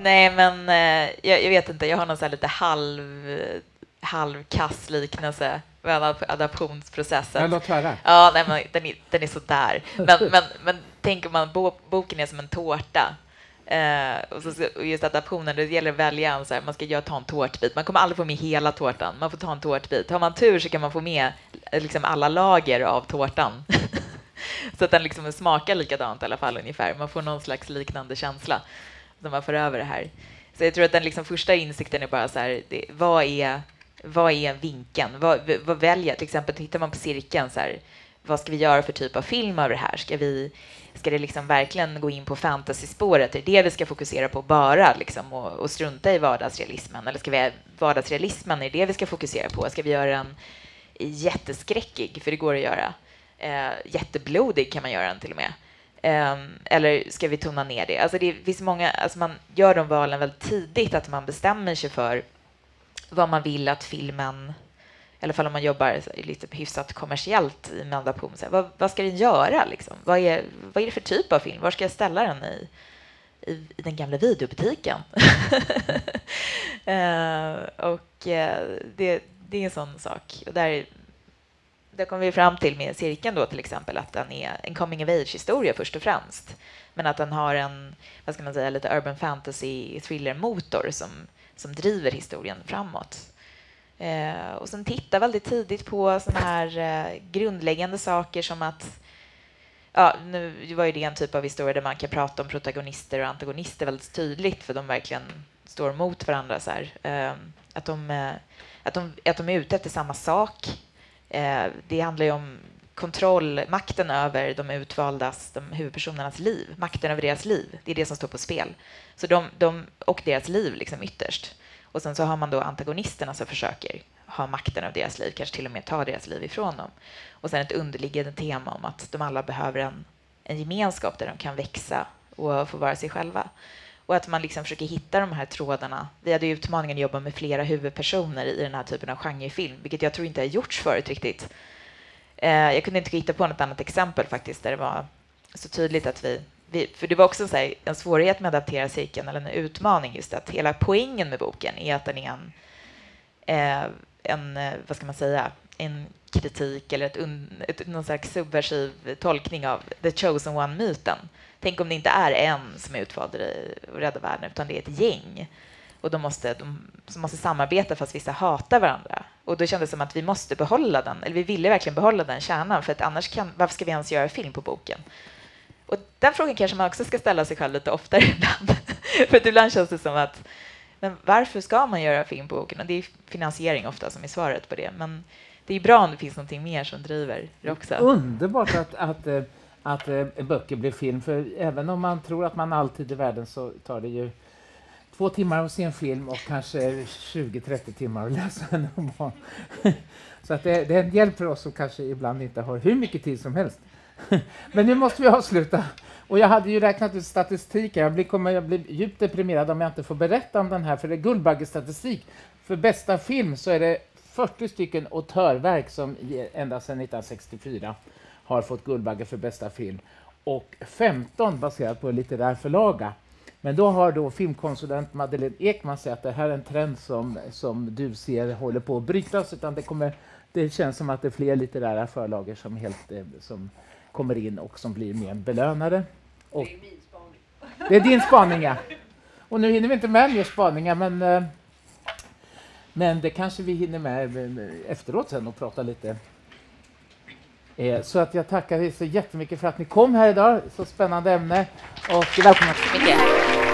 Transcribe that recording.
Nej, men eh, jag, jag vet inte. Jag har någon så lite halv, halvkass liknelse med adap- adaptionsprocessen. Men låt höra. Ja, nej, men den, är, den är sådär. Men, men, men tänker man bo, boken är som en tårta. Eh, och, så, och just adaptionen, det gäller att välja en, så här, man ska göra, ta en tårtbit. Man kommer aldrig få med hela tårtan, man får ta en tårtbit. Har man tur så kan man få med eh, liksom, alla lager av tårtan. så att den liksom smakar likadant i alla fall ungefär. Man får någon slags liknande känsla när man för över det här. Så jag tror att den liksom första insikten är bara så här, det, vad är vad är vinkeln? Vad, vad väljer Till exempel tittar man på cirkeln, så här, vad ska vi göra för typ av film av det här? Ska, vi, ska det liksom verkligen gå in på fantasyspåret? Är det det vi ska fokusera på bara liksom, och, och strunta i vardagsrealismen? Eller ska vi vardagsrealismen, är det vi ska fokusera på? Ska vi göra den jätteskräckig? För det går att göra. Eh, jätteblodig kan man göra den till och med. Um, eller ska vi tona ner det? Alltså det finns många, alltså man gör de valen väldigt tidigt, att man bestämmer sig för vad man vill att filmen, i alla fall om man jobbar lite hyfsat kommersiellt i en så här, vad, vad, ska den göra? Liksom? Vad, är, vad är det för typ av film? Var ska jag ställa den i, i, i den gamla videobutiken? uh, och uh, det, det är en sån sak. Och där, det kommer vi fram till med cirkeln då till exempel att den är en coming of age-historia först och främst. Men att den har en, vad ska man säga, lite urban fantasy thriller-motor som som driver historien framåt. Eh, och sen titta väldigt tidigt på sådana här eh, grundläggande saker som att Ja, nu var ju det en typ av historia där man kan prata om protagonister och antagonister väldigt tydligt för de verkligen står mot varandra. Så eh, att, de, eh, att, de, att de är ute efter samma sak. Eh, det handlar ju om kontroll, makten över de utvaldas, de huvudpersonernas liv, makten över deras liv. Det är det som står på spel. Så de, de, och deras liv liksom ytterst. Och sen så har man då antagonisterna som försöker ha makten över deras liv, kanske till och med ta deras liv ifrån dem. Och sen ett underliggande tema om att de alla behöver en, en gemenskap där de kan växa och få vara sig själva. Och att man liksom försöker hitta de här trådarna. Vi hade utmaningen att jobba med flera huvudpersoner i den här typen av genrefilm, vilket jag tror inte har gjorts förut riktigt. Eh, jag kunde inte hitta på något annat exempel faktiskt där det var så tydligt att vi vi, för det var också så här, en svårighet med att adaptera cirkeln, eller en utmaning just att hela poängen med boken är att den är en, eh, en eh, vad ska man säga, en kritik eller ett, un, ett, någon slags subversiv tolkning av the chosen one-myten. Tänk om det inte är en som är utvald och räddar världen, utan det är ett gäng. Och de måste, de måste samarbeta fast vissa hatar varandra. Och då kändes det som att vi måste behålla den, eller vi ville verkligen behålla den kärnan, för att annars kan, varför ska vi ens göra film på boken? Och den frågan kanske man också ska ställa sig själv lite oftare ibland. För att ibland känns det som att men varför ska man göra film på boken? Och det är finansiering ofta som är svaret på det. Men det är bra om det finns något mer som driver det också. Underbart att, att, eh, att, att böcker blir film. För även om man tror att man alltid är världen så tar det ju två timmar att se en film och kanske 20-30 timmar att läsa en roman. Så att det, det är en hjälp för oss som kanske ibland inte har hur mycket tid som helst. Men nu måste vi avsluta. Och jag hade ju räknat ut statistik. Jag blir, kommer jag bli djupt deprimerad om jag inte får berätta om den här, för det är Guldbaggestatistik. För bästa film så är det 40 stycken autörverk som ända sedan 1964 har fått Guldbagge för bästa film och 15 baserat på en litterär förlaga. Men då har då filmkonsulent Madeleine Ekman sagt att det här är en trend som, som du ser håller på att brytas, utan det, kommer, det känns som att det är fler litterära förlagor som, helt, eh, som kommer in och som blir mer belönade. Och det är min spaning. Det är din spaning, ja. Och nu hinner vi inte med mer spaningar, men, eh, men det kanske vi hinner med eh, eh, efteråt sen och prata lite. Eh, så att jag tackar er så jättemycket för att ni kom här idag. Så spännande ämne. Och välkomna. Mycket.